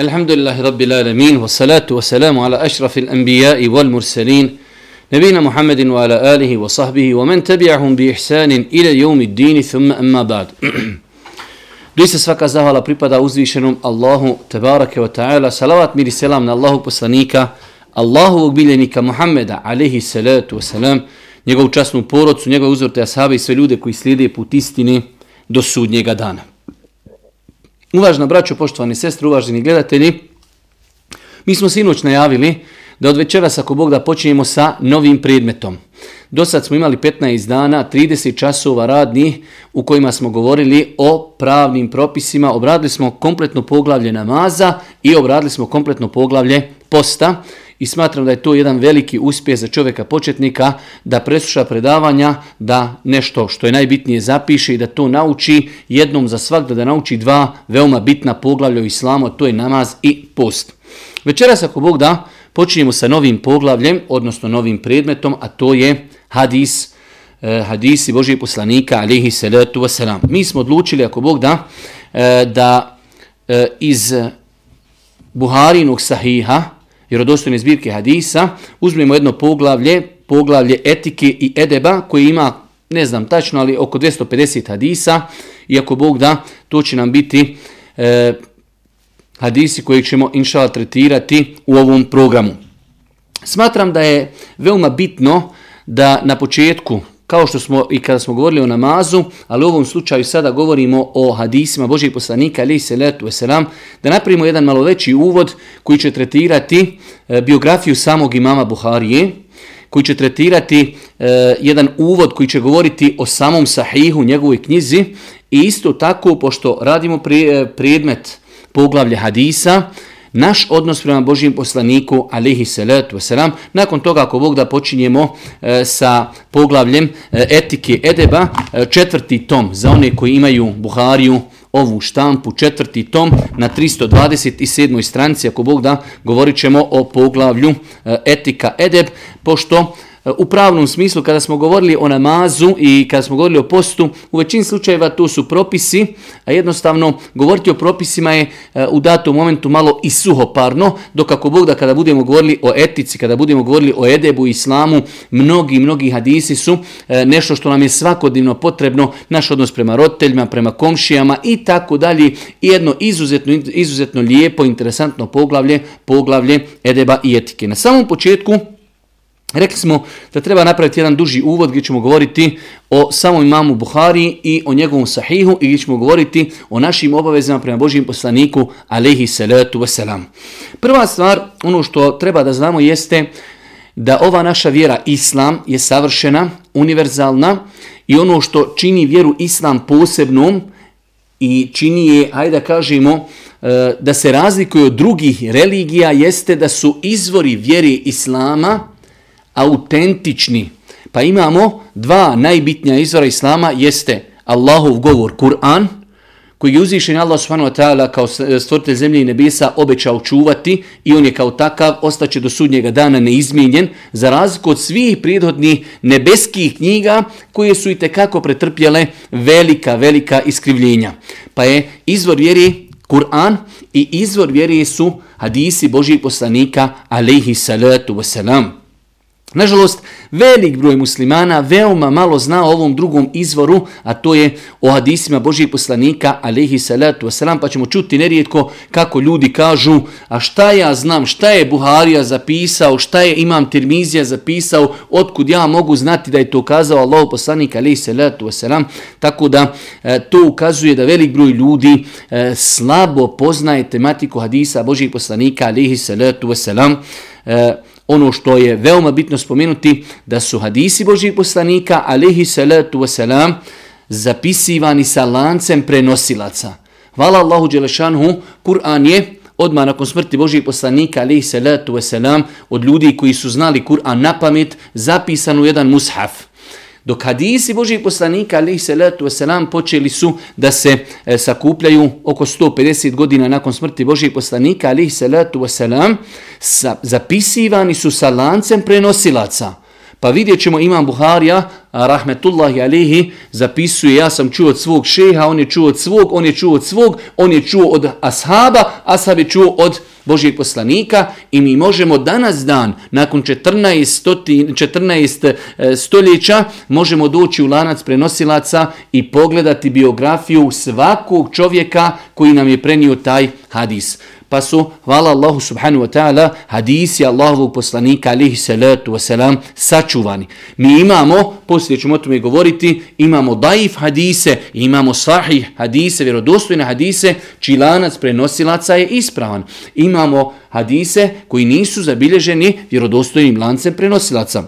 الحمد لله رب العالمين والصلاة والسلام على أشرف الأنبياء والمرسلين نبينا محمد وعلى آله وصحبه ومن تبعهم بإحسان إلى يوم الدين ثم أما بعد Doista svaka zahvala pripada uzvišenom Allahu tebarake wa ta'ala. Salavat mir i selam na Allahu poslanika, Allahovog biljenika Muhammeda, alaihi salatu wa salam, njegovu časnu porodcu, njegove uzorte ashabe i sve ljude koji slijede put istine do sudnjega dana. Uvažna braćo, poštovani sestre, uvaženi gledatelji, mi smo sinoć najavili da od večeras, ako Bog da, počinjemo sa novim predmetom. Do sad smo imali 15 dana, 30 časova radni u kojima smo govorili o pravnim propisima, obradili smo kompletno poglavlje namaza i obradili smo kompletno poglavlje posta i smatram da je to jedan veliki uspjeh za čovjeka početnika da presluša predavanja, da nešto što je najbitnije zapiše i da to nauči jednom za svak da nauči dva veoma bitna poglavlja u islamu, to je namaz i post. Večeras ako Bog da, počinjemo sa novim poglavljem, odnosno novim predmetom, a to je hadis, eh, hadisi Božije poslanika, alihi salatu wasalam. Mi smo odlučili, ako Bog da, eh, da eh, iz Buharinog sahiha, vjerodostojne zbirke hadisa, uzmemo jedno poglavlje, poglavlje etike i edeba koji ima, ne znam tačno, ali oko 250 hadisa i ako Bog da, to će nam biti e, hadisi koji ćemo inšala tretirati u ovom programu. Smatram da je veoma bitno da na početku kao što smo i kada smo govorili o namazu, ali u ovom slučaju sada govorimo o hadisima Božih poslanika, ali se letu eselam, da napravimo jedan malo veći uvod koji će tretirati e, biografiju samog imama Buharije, koji će tretirati e, jedan uvod koji će govoriti o samom sahihu, njegovoj knjizi i isto tako, pošto radimo pri, e, predmet poglavlje hadisa, naš odnos prema Božijem poslaniku, alihi salatu wasalam, nakon toga ako Bog da počinjemo e, sa poglavljem e, etike edeba, e, četvrti tom za one koji imaju Buhariju, ovu štampu, četvrti tom na 327. stranici, ako Bog da, govorit ćemo o poglavlju e, etika edeb, pošto u pravnom smislu kada smo govorili o namazu i kada smo govorili o postu, u većini slučajeva to su propisi, a jednostavno govoriti o propisima je e, u datom momentu malo i suhoparno, dok ako Bog da kada budemo govorili o etici, kada budemo govorili o edebu i islamu, mnogi, mnogi hadisi su e, nešto što nam je svakodnevno potrebno, naš odnos prema roditeljima, prema komšijama i tako dalje. I jedno izuzetno, izuzetno lijepo, interesantno poglavlje, poglavlje edeba i etike. Na samom početku, Rekli smo da treba napraviti jedan duži uvod gdje ćemo govoriti o samom imamu Buhari i o njegovom sahihu i gdje ćemo govoriti o našim obavezama prema Božijem poslaniku alaihi salatu wasalam. Prva stvar, ono što treba da znamo jeste da ova naša vjera Islam je savršena, univerzalna i ono što čini vjeru Islam posebnom i čini je, hajde da kažemo, e, da se razlikuje od drugih religija jeste da su izvori vjeri Islama autentični. Pa imamo dva najbitnija izvora Islama, jeste Allahov govor, Kur'an, koji je uzvišen Allah subhanahu wa ta'ala kao stvoritelj zemlje i nebesa obećao čuvati i on je kao takav ostaće do sudnjega dana neizmijenjen za razliku od svih prijedhodnih nebeskih knjiga koje su i tekako pretrpjele velika, velika iskrivljenja. Pa je izvor vjeri Kur'an i izvor vjeri su hadisi Božih poslanika alaihi salatu wasalam. Nažalost, velik broj muslimana veoma malo zna o ovom drugom izvoru, a to je o hadisima Božijeg poslanika, alaihi salatu wasalam, pa ćemo čuti nerijetko kako ljudi kažu, a šta ja znam, šta je Buharija zapisao, šta je Imam Tirmizija zapisao, otkud ja mogu znati da je to kazao Allah poslanik, alaihi salatu wasalam, tako da e, to ukazuje da velik broj ljudi e, slabo poznaje tematiku hadisa Božijeg poslanika, alaihi salatu wasalam, e, ono što je veoma bitno spomenuti, da su hadisi Božih poslanika, alihi salatu wasalam, zapisivani sa lancem prenosilaca. Hvala Allahu Đelešanhu, Kur'an je odmah nakon smrti Božih poslanika, alihi salatu wasalam, od ljudi koji su znali Kur'an na pamet, zapisan u jedan mushaf. Dok hadisi Božih poslanika, alihi salatu wasalam, počeli su da se e, sakupljaju oko 150 godina nakon smrti Božih poslanika, alihi salatu wasalam, sa, zapisivani su sa lancem prenosilaca. Pa vidjet ćemo imam Buharija, rahmetullahi alihi, zapisuje ja sam čuo od svog šeha, on je čuo od svog, on je čuo od svog, on je čuo od ashaba, ashab je čuo od Božijeg poslanika i mi možemo danas dan, nakon 14, stoti, 14 stoljeća, možemo doći u lanac prenosilaca i pogledati biografiju svakog čovjeka koji nam je prenio taj hadis. Pa su, hvala Allahu subhanu wa ta'ala, hadisi Allahovog poslanika alihi salatu wasalam sačuvani. Mi imamo, poslije ćemo o tome govoriti, imamo daif hadise, imamo sahih hadise, vjerodostojne hadise, čiji lanac prenosilaca je ispravan. Imamo hadise koji nisu zabilježeni vjerodostojnim lancem prenosilaca.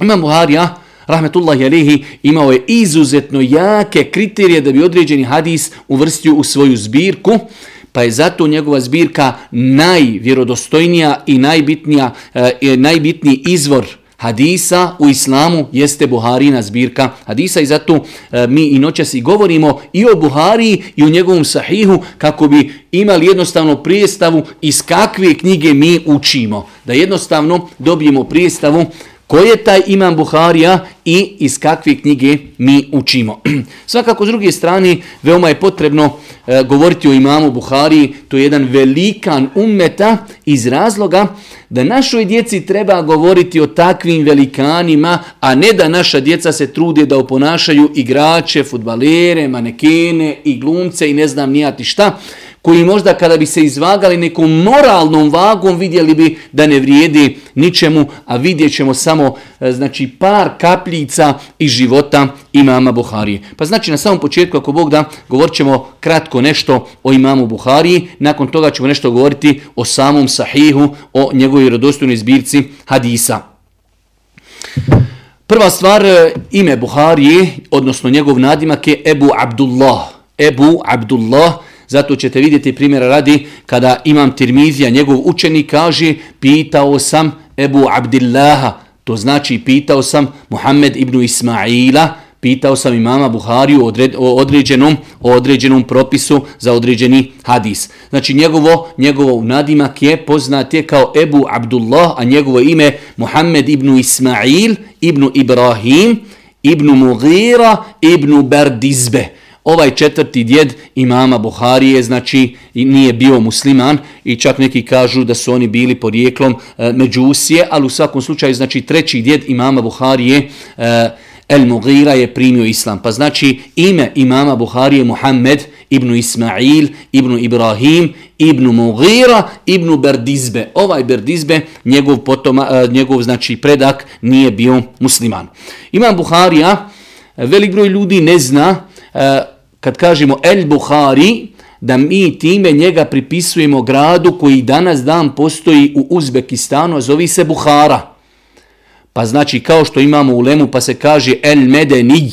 Imam Buharija, rahmetullahi alihi, imao je izuzetno jake kriterije da bi određeni hadis uvrstio u svoju zbirku pa je zato njegova zbirka najvjerodostojnija i najbitnija, e, najbitniji izvor hadisa u islamu jeste Buharina zbirka hadisa i zato e, mi i noćas i govorimo i o Buhariji i o njegovom sahihu kako bi imali jednostavno prijestavu iz kakve knjige mi učimo. Da jednostavno dobijemo prijestavu Ko je taj imam Buharija i iz kakve knjige mi učimo? Svakako, s druge strane, veoma je potrebno e, govoriti o imamu Buhariji. To je jedan velikan ummeta iz razloga da našoj djeci treba govoriti o takvim velikanima, a ne da naša djeca se trude da oponašaju igrače, futbalere, manekene i glumce i ne znam nijati šta koji možda kada bi se izvagali nekom moralnom vagom vidjeli bi da ne vrijedi ničemu, a vidjet ćemo samo e, znači par kapljica iz života imama Buharije. Pa znači na samom početku ako Bog da govorit ćemo kratko nešto o imamu Buhariji, nakon toga ćemo nešto govoriti o samom sahihu, o njegovoj rodostojnoj zbirci hadisa. Prva stvar, e, ime Buharije, odnosno njegov nadimak je Ebu Abdullah. Ebu Abdullah, Zato ćete vidjeti primjera radi kada imam Tirmizija, njegov učenik kaže pitao sam Ebu Abdillaha, to znači pitao sam Muhammed ibn Ismaila, pitao sam imama Buhariju o određenom, o određenom propisu za određeni hadis. Znači njegovo, njegovo nadimak je poznat je kao Ebu Abdullah, a njegovo ime Muhammed ibn Ismail ibn Ibrahim ibn Mughira ibn Berdizbe. Ovaj četvrti djed imama Buharije, znači nije bio musliman i čak neki kažu da su oni bili porijeklom e, Međusije, ali u svakom slučaju znači treći djed imama Buharije e, El Mughira je primio islam. Pa znači ime imama Buharije Muhammed ibn Ismail, ibn Ibrahim, ibn Mughira, ibn Berdizbe. Ovaj Berdizbe, njegov, potoma, e, njegov znači predak, nije bio musliman. Imam Buharija, e, velik broj ljudi ne zna E, kad kažemo El Buhari, da mi time njega pripisujemo gradu koji danas dan postoji u Uzbekistanu, a zove se Buhara. Pa znači kao što imamo u Lemu pa se kaže El Medenij,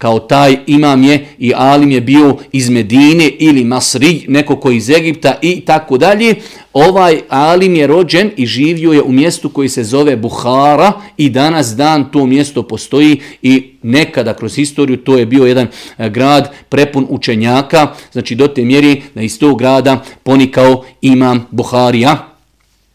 kao taj imam je i alim je bio iz Medine ili Masri, neko koji iz Egipta i tako dalje. Ovaj alim je rođen i živio je u mjestu koji se zove Buhara i danas dan to mjesto postoji i nekada kroz historiju to je bio jedan e, grad prepun učenjaka, znači do te mjeri da iz tog grada ponikao imam Buharija.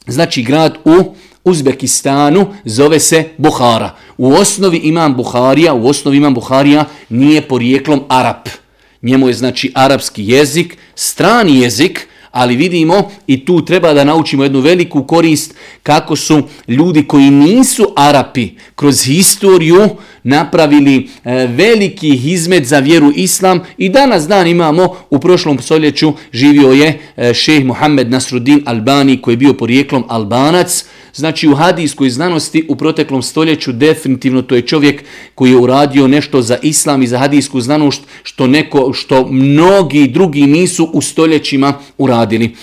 Znači grad u Uzbekistanu zove se Buhara. U osnovi imam Buharija, u osnovi imam Buharija nije porijeklom Arab. Njemu je znači arapski jezik, strani jezik, ali vidimo i tu treba da naučimo jednu veliku korist kako su ljudi koji nisu Arapi kroz historiju napravili e, veliki hizmet za vjeru Islam i danas dan imamo u prošlom stoljeću živio je e, šeh šejh Muhammed Nasruddin Albani koji je bio porijeklom Albanac, Znači u hadijskoj znanosti u proteklom stoljeću definitivno to je čovjek koji je uradio nešto za islam i za hadijsku znanost što, neko, što mnogi drugi nisu u stoljećima uradili.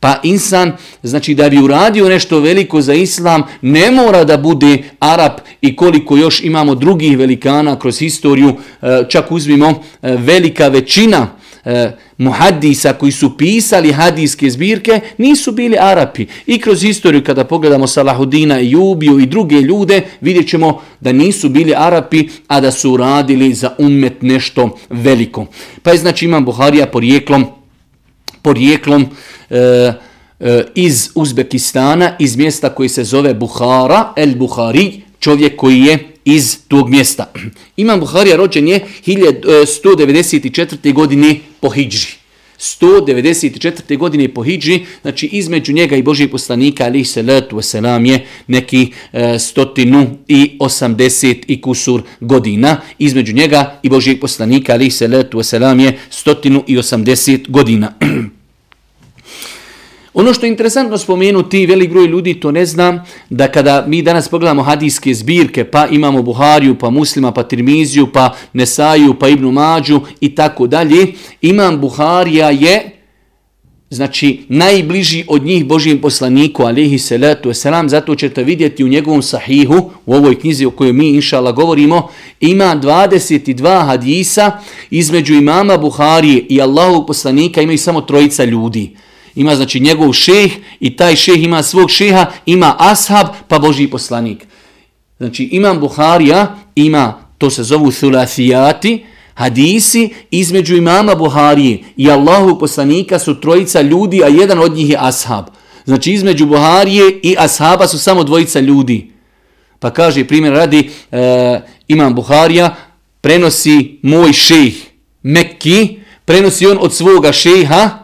Pa insan, znači da bi uradio nešto veliko za islam, ne mora da bude Arab i koliko još imamo drugih velikana kroz historiju, e, čak uzmimo e, velika većina e, muhadisa koji su pisali hadijske zbirke nisu bili Arapi. I kroz historiju kada pogledamo Salahudina i Jubiju i druge ljude vidjet ćemo da nisu bili Arapi, a da su radili za umet nešto veliko. Pa je znači imam Buharija porijeklom, porijeklom e, e iz Uzbekistana, iz mjesta koji se zove Buhara, El Buhari, čovjek koji je iz tog mjesta. Imam Buharija rođen je 1194. E, godine po Hidži. 194. godine po Hidži, znači između njega i Božijeg poslanika, ali se letu selam je neki e, stotinu i osamdeset i kusur godina. Između njega i Božijeg poslanika, ali se letu selam je stotinu i osamdeset godina. Ono što je interesantno spomenuti, velik broj ljudi to ne zna, da kada mi danas pogledamo hadijske zbirke, pa imamo Buhariju, pa Muslima, pa Tirmiziju, pa Nesaju, pa Ibnu Mađu i tako dalje, imam Buharija je znači najbliži od njih Božijem poslaniku, alihi salatu wasalam, zato ćete vidjeti u njegovom sahihu, u ovoj knjizi o kojoj mi inšala govorimo, ima 22 hadisa između imama Buharije i Allahovog poslanika, imaju samo trojica ljudi. Ima znači njegov šeh i taj šeh ima svog šeha, ima ashab pa Boži poslanik. Znači imam Buharija, ima, to se zovu thulathijati, hadisi između imama Buharije i Allahu poslanika su trojica ljudi, a jedan od njih je ashab. Znači između Buharije i ashaba su samo dvojica ljudi. Pa kaže primjer radi, e, imam Buharija, prenosi moj šejh Mekki, prenosi on od svoga šeha,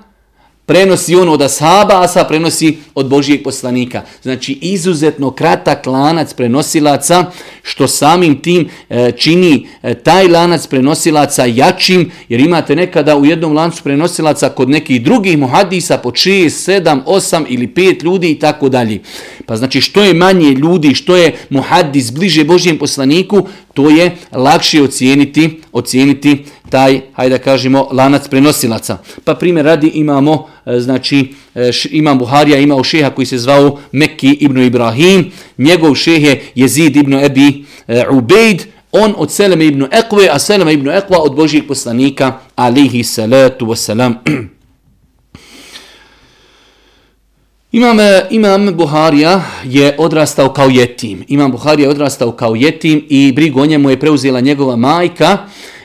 prenosi ono od ashaba, sa prenosi od Božijeg poslanika. Znači izuzetno kratak lanac prenosilaca, što samim tim e, čini e, taj lanac prenosilaca jačim, jer imate nekada u jednom lancu prenosilaca kod nekih drugih muhadisa po 6, 7, 8 ili 5 ljudi i tako dalje. Pa znači što je manje ljudi, što je muhadis bliže Božijem poslaniku, to je lakše ocijeniti, ocijeniti taj, hajde da kažemo, lanac prenosilaca. Pa primjer radi imamo, e, znači, e, imam Buharija, imao šeha koji se zvao Mekki ibn Ibrahim, njegov šeh je Jezid ibn Ebi e, Ubejd, on od Seleme ibn Ekve, a Seleme ibn Ekva od Božijeg poslanika, alihi salatu wasalam. Imam, imam Buharija je odrastao kao jetim. Imam Buharija je odrastao kao jetim i brigu o njemu je preuzela njegova majka.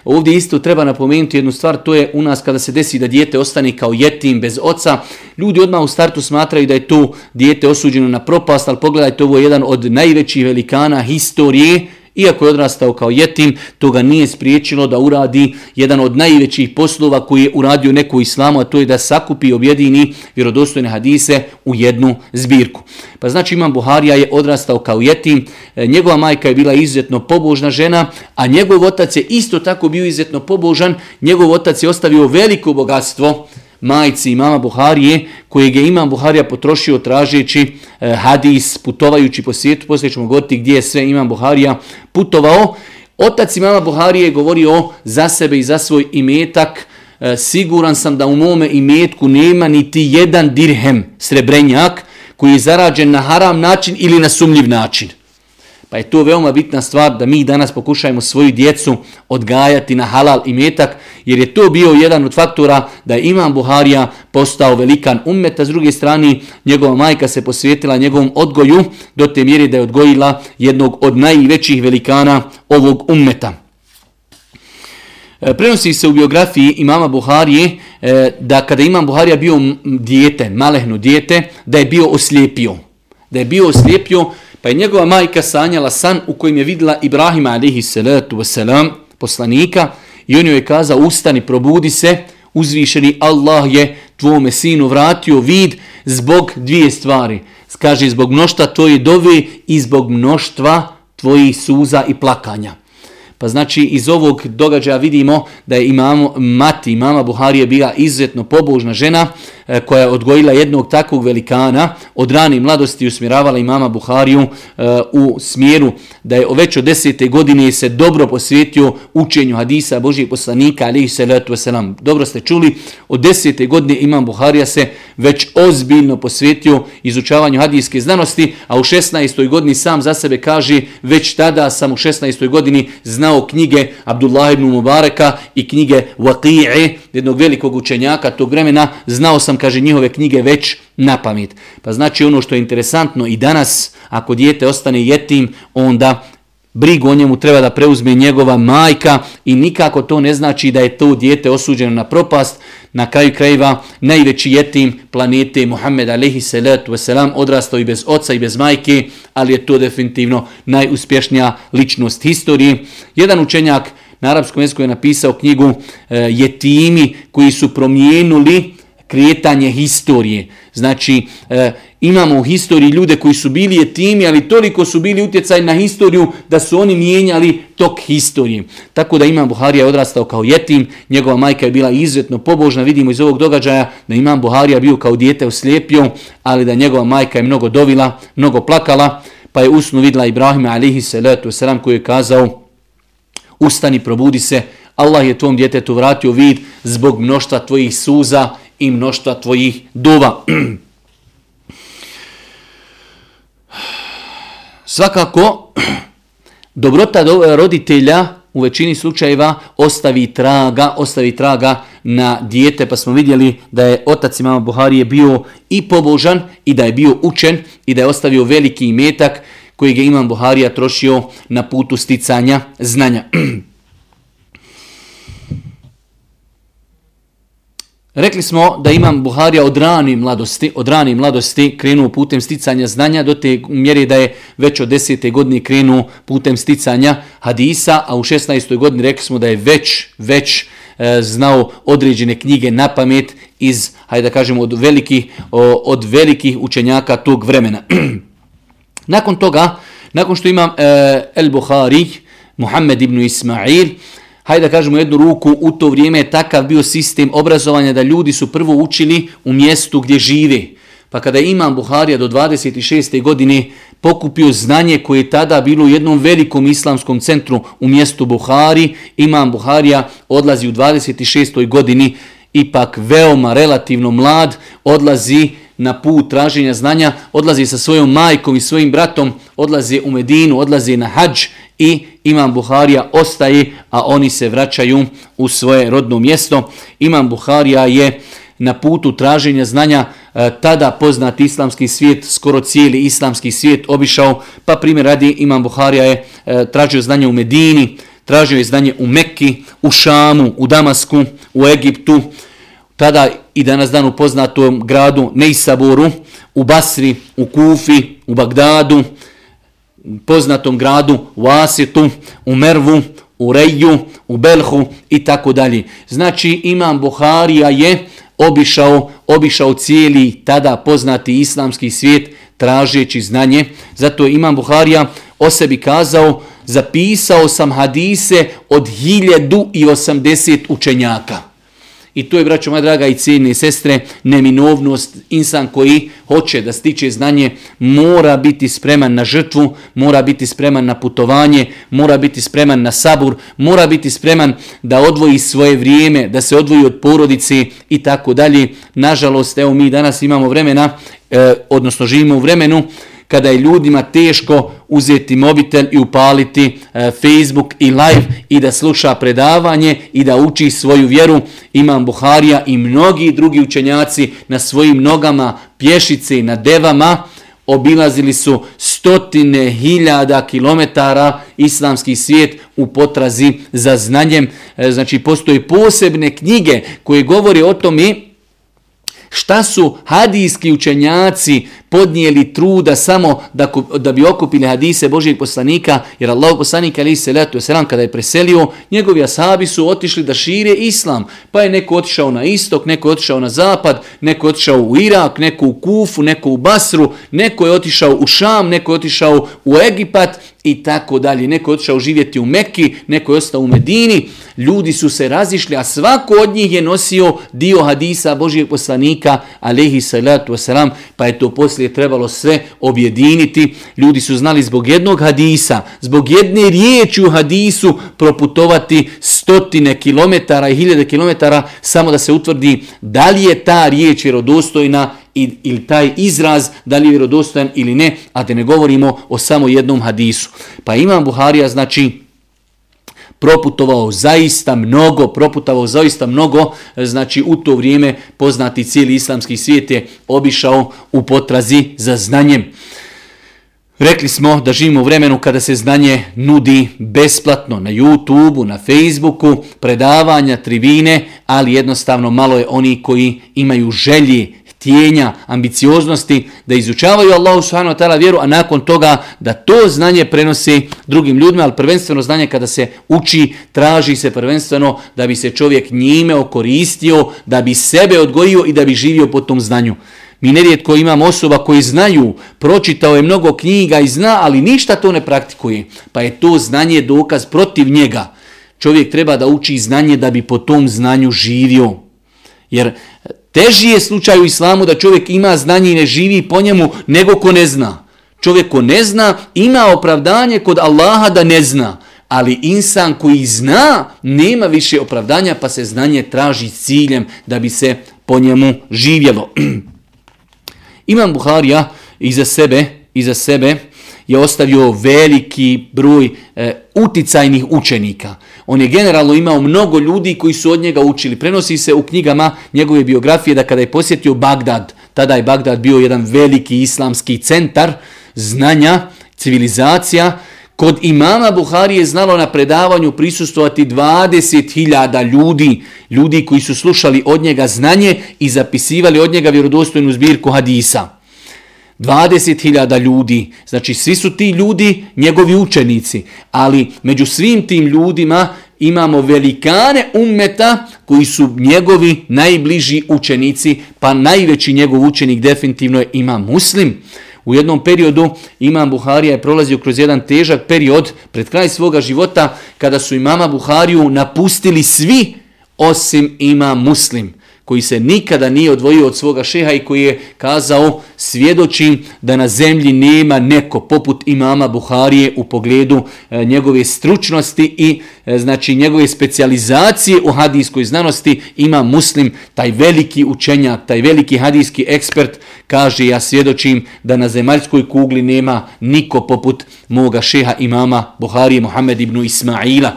Ovdje isto treba napomenuti jednu stvar, to je u nas kada se desi da dijete ostane kao jetim bez oca, ljudi odmah u startu smatraju da je to dijete osuđeno na propast, ali pogledajte, ovo je jedan od najvećih velikana historije, Iako je odrastao kao jetim, to ga nije spriječilo da uradi jedan od najvećih poslova koji je uradio neko islamu, a to je da sakupi i objedini vjerodostojne hadise u jednu zbirku. Pa znači imam Buharija je odrastao kao jetim, e, njegova majka je bila izuzetno pobožna žena, a njegov otac je isto tako bio izuzetno pobožan, njegov otac je ostavio veliko bogatstvo, majci imama Buharije, kojeg je imam Buharija potrošio tražeći e, hadis, putovajući po svijetu, poslije ćemo govoriti gdje je sve imam Buharija putovao. Otac imama Buharije je govorio za sebe i za svoj imetak, e, siguran sam da u mome imetku nema niti jedan dirhem srebrenjak koji je zarađen na haram način ili na sumljiv način. Pa je to veoma bitna stvar da mi danas pokušajmo svoju djecu odgajati na halal i metak, jer je to bio jedan od faktora da je Imam Buharija postao velikan ummeta. s druge strane njegova majka se posvetila njegovom odgoju do te mjere da je odgojila jednog od najvećih velikana ovog ummeta. E, prenosi se u biografiji imama Buharije e, da kada imam Buharija bio dijete, malehno dijete, da je bio oslijepio. Da je bio oslijepio, Pa je njegova majka sanjala san u kojem je vidjela Ibrahima alihi salatu wasalam, poslanika, i on joj je kazao, ustani, probudi se, uzvišeni Allah je tvome sinu vratio vid zbog dvije stvari. Kaže, zbog mnoštva tvoje dove i zbog mnoštva tvojih suza i plakanja. Pa znači iz ovog događaja vidimo da je imamo mati, mama Buharije bila izuzetno pobožna žena E, koja je odgojila jednog takvog velikana, od rane mladosti usmjeravala i mama Buhariju e, u smjeru da je već od desete godine se dobro posvetio učenju hadisa Božijeg poslanika, ali salatu wasalam. Dobro ste čuli, od desete godine imam Buharija se već ozbiljno posvetio izučavanju hadijske znanosti, a u 16. godini sam za sebe kaže, već tada sam u 16. godini znao znao knjige Abdullah ibn Mubareka i knjige Waqi'e, jednog velikog učenjaka tog vremena, znao sam, kaže, njihove knjige već na pamet. Pa znači ono što je interesantno i danas, ako dijete ostane jetim, onda brigu o njemu treba da preuzme njegova majka i nikako to ne znači da je to dijete osuđeno na propast. Na kraju krajeva najveći jetim planete Muhammed alaihi salatu wasalam odrastao i bez oca i bez majke, ali je to definitivno najuspješnija ličnost historije. Jedan učenjak na arapskom jeziku je napisao knjigu e, Jetimi koji su promijenuli kretanje historije. Znači, e, imamo u historiji ljude koji su bili jetimi, ali toliko su bili utjecaj na historiju da su oni mijenjali tok historije. Tako da Imam Buharija je odrastao kao jetim, njegova majka je bila izuzetno pobožna, vidimo iz ovog događaja da Imam Buharija bio kao dijete oslijepio, ali da njegova majka je mnogo dovila, mnogo plakala, pa je usnu vidla Ibrahima alihi salatu wasalam koji je kazao ustani, probudi se, Allah je tvom djetetu vratio vid zbog mnoštva tvojih suza i mnoštva tvojih dova. Svakako, dobrota eh, roditelja u većini slučajeva ostavi traga, ostavi traga na dijete, pa smo vidjeli da je otac imama Buharije bio i pobožan i da je bio učen i da je ostavio veliki imetak koji je imam Buharija trošio na putu sticanja znanja. Rekli smo da imam Buharija od rani mladosti, od rani mladosti krenuo putem sticanja znanja do te mjere da je već od desete godine krenuo putem sticanja hadisa, a u 16. godini rekli smo da je već, već e, znao određene knjige na pamet iz, hajde da kažemo, od velikih, od velikih učenjaka tog vremena. nakon toga, nakon što imam e, El Buhari, Muhammed ibn Ismail, hajde da kažemo jednu ruku, u to vrijeme je takav bio sistem obrazovanja da ljudi su prvo učili u mjestu gdje žive. Pa kada je imam Buharija do 26. godine pokupio znanje koje je tada bilo u jednom velikom islamskom centru u mjestu Buhari, imam Buharija odlazi u 26. godini, ipak veoma relativno mlad, odlazi na put traženja znanja, odlazi sa svojom majkom i svojim bratom, odlazi u Medinu, odlazi na hađ i Imam Buharija ostaje, a oni se vraćaju u svoje rodno mjesto. Imam Buharija je na putu traženja znanja e, tada poznat islamski svijet, skoro cijeli islamski svijet obišao, pa primjer radi Imam Buharija je e, tražio znanje u Medini, tražio je znanje u Mekki, u Šamu, u Damasku, u Egiptu, tada i danas dan u poznatom gradu Neisaboru, u Basri, u Kufi, u Bagdadu, poznatom gradu u Asitu, u Mervu, u Reju, u Belhu i tako dalje. Znači imam Buharija je obišao, obišao cijeli tada poznati islamski svijet tražeći znanje. Zato imam Buharija o sebi kazao, zapisao sam hadise od 1080 učenjaka. I to je, braćo moja draga i cijene sestre, neminovnost. Insan koji hoće da stiče znanje mora biti spreman na žrtvu, mora biti spreman na putovanje, mora biti spreman na sabur, mora biti spreman da odvoji svoje vrijeme, da se odvoji od porodice i tako dalje. Nažalost, evo mi danas imamo vremena, e, odnosno živimo u vremenu, kada je ljudima teško uzeti mobitel i upaliti e, Facebook i live i da sluša predavanje i da uči svoju vjeru. Imam Buharija i mnogi drugi učenjaci na svojim nogama, pješice i na devama, obilazili su stotine hiljada kilometara islamski svijet u potrazi za znanjem. E, znači, postoje posebne knjige koje govori o tome šta su hadijski učenjaci podnijeli truda samo da, da bi okupili hadise Božijeg poslanika, jer Allah poslanik ali se letu selam kada je preselio, njegovi asabi su otišli da šire islam, pa je neko otišao na istok, neko je otišao na zapad, neko je otišao u Irak, neko u Kufu, neko u Basru, neko je otišao u Šam, neko je otišao u Egipat i tako dalje. Neko je otišao živjeti u Mekki, neko je ostao u Medini, ljudi su se razišli, a svako od njih je nosio dio hadisa Božijeg poslanika, alehi salatu wasalam, pa je to poslije trebalo sve objediniti. Ljudi su znali zbog jednog hadisa, zbog jedne riječi u hadisu proputovati stotine kilometara i hiljade kilometara samo da se utvrdi da li je ta riječ vjerodostojna ili taj izraz da li je vjerodostojan ili ne, a da ne govorimo o samo jednom hadisu. Pa imam Buharija, znači, proputovao zaista mnogo, proputovao zaista mnogo, znači u to vrijeme poznati cijeli islamski svijet je obišao u potrazi za znanjem. Rekli smo da živimo u vremenu kada se znanje nudi besplatno na YouTubeu, na Facebooku, predavanja, tribine, ali jednostavno malo je oni koji imaju želji, tijenja, ambicioznosti da izučavaju Allahu subhanahu wa ta'ala vjeru, a nakon toga da to znanje prenosi drugim ljudima, ali prvenstveno znanje kada se uči, traži se prvenstveno da bi se čovjek njime okoristio, da bi sebe odgojio i da bi živio po tom znanju. Mi nerijetko imamo osoba koji znaju, pročitao je mnogo knjiga i zna, ali ništa to ne praktikuje. Pa je to znanje dokaz protiv njega. Čovjek treba da uči znanje da bi po tom znanju živio. Jer teži je slučaj u islamu da čovjek ima znanje i ne živi po njemu nego ko ne zna. Čovjek ko ne zna ima opravdanje kod Allaha da ne zna. Ali insan koji zna nema više opravdanja pa se znanje traži ciljem da bi se po njemu živjelo. Imam Buharija iza sebe, iza sebe je ostavio veliki broj e, uticajnih učenika. On je generalno imao mnogo ljudi koji su od njega učili. Prenosi se u knjigama njegove biografije da kada je posjetio Bagdad, tada je Bagdad bio jedan veliki islamski centar znanja, civilizacija, Kod imama Buhari je znalo na predavanju prisustovati 20.000 ljudi, ljudi koji su slušali od njega znanje i zapisivali od njega vjerodostojnu zbirku hadisa. 20.000 ljudi, znači svi su ti ljudi njegovi učenici, ali među svim tim ljudima imamo velikane ummeta koji su njegovi najbliži učenici, pa najveći njegov učenik definitivno je ima muslim. U jednom periodu Imam Buharija je prolazio kroz jedan težak period pred kraj svoga života kada su imama Buhariju napustili svi osim ima muslim koji se nikada nije odvojio od svoga šeha i koji je kazao svjedočim da na zemlji nema neko poput imama Buharije u pogledu e, njegove stručnosti i e, znači njegove specijalizacije u hadijskoj znanosti ima muslim, taj veliki učenjak, taj veliki hadijski ekspert kaže ja svjedočim da na zemaljskoj kugli nema niko poput moga šeha imama Buharije Muhammed ibn Ismaila.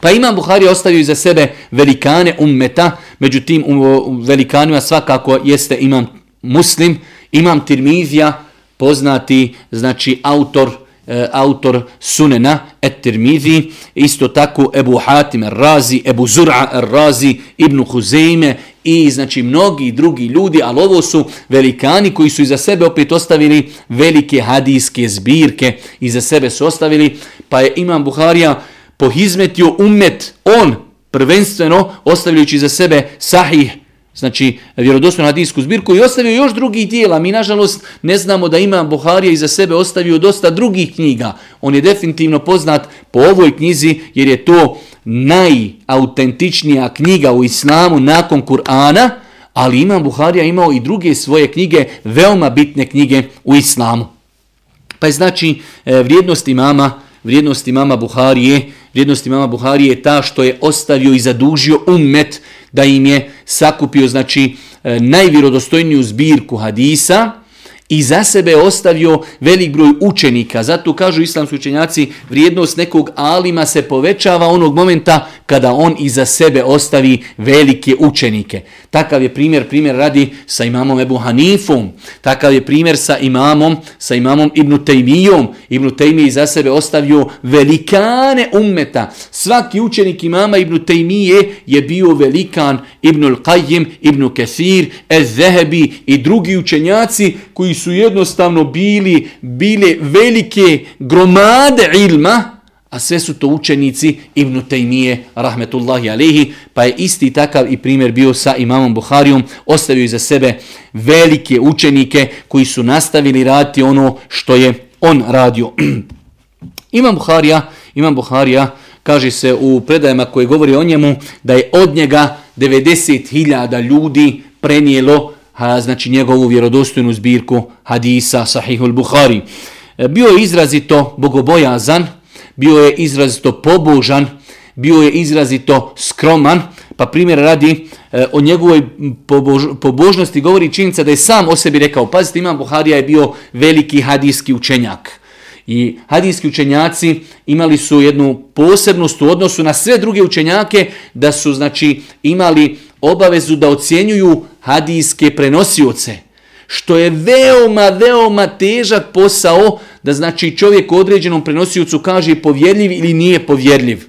Pa imam Buhari ostavio iza sebe velikane ummeta, međutim u velikanima svakako jeste imam muslim, imam tirmizija, poznati znači autor e, autor Sunena et Tirmizi, isto tako Ebu Hatim razi Ebu Zura razi Ibn Huzeime i znači mnogi drugi ljudi, ali ovo su velikani koji su iza sebe opet ostavili velike hadijske zbirke, iza sebe su ostavili, pa je Imam Buharija pohizmetio umet on prvenstveno ostavljajući za sebe sahih znači vjerodostojnu hadijsku zbirku i ostavio još drugih dijela. Mi nažalost ne znamo da ima Buharija iza sebe ostavio dosta drugih knjiga. On je definitivno poznat po ovoj knjizi jer je to najautentičnija knjiga u islamu nakon Kur'ana, ali Imam Buharija imao i druge svoje knjige, veoma bitne knjige u islamu. Pa je znači e, vrijednost imama, vrijednost imama Buharije, vrijednost imama Buharije je ta što je ostavio i zadužio ummet da im je sakupio znači e, najvjerodostojniju zbirku hadisa, i za sebe ostavio velik broj učenika. Zato kažu islamski učenjaci, vrijednost nekog alima se povećava onog momenta kada on iza sebe ostavi velike učenike. Takav je primjer, primjer radi sa imamom Ebu Hanifom, takav je primjer sa imamom, sa imamom Ibnu Tejmijom. Ibnu Tejmij iza sebe ostavio velikane ummeta. Svaki učenik imama Ibnu Tejmije je bio velikan Ibnu Al-Qajim, Ibnu Kathir, Ez-Zehebi i drugi učenjaci koji su jednostavno bili bile velike gromade ilma, a sve su to učenici Ibn Taymije, rahmetullahi alihi, pa je isti takav i primjer bio sa imamom Buharijom, ostavio za sebe velike učenike koji su nastavili raditi ono što je on radio. Imam Buharija, Imam Buharija, kaže se u predajama koje govori o njemu, da je od njega 90.000 ljudi prenijelo ha, znači njegovu vjerodostojnu zbirku hadisa Sahihul Bukhari. E, bio je izrazito bogobojazan, bio je izrazito pobožan, bio je izrazito skroman, pa primjer radi e, o njegovoj pobož, pobožnosti govori činjenica da je sam o sebi rekao, pazite imam Buharija je bio veliki hadijski učenjak. I hadijski učenjaci imali su jednu posebnost u odnosu na sve druge učenjake da su znači imali obavezu da ocjenjuju hadijske prenosioce. što je veoma, veoma težak posao da znači čovjek određenom prenosiocu kaže povjerljiv ili nije povjerljiv.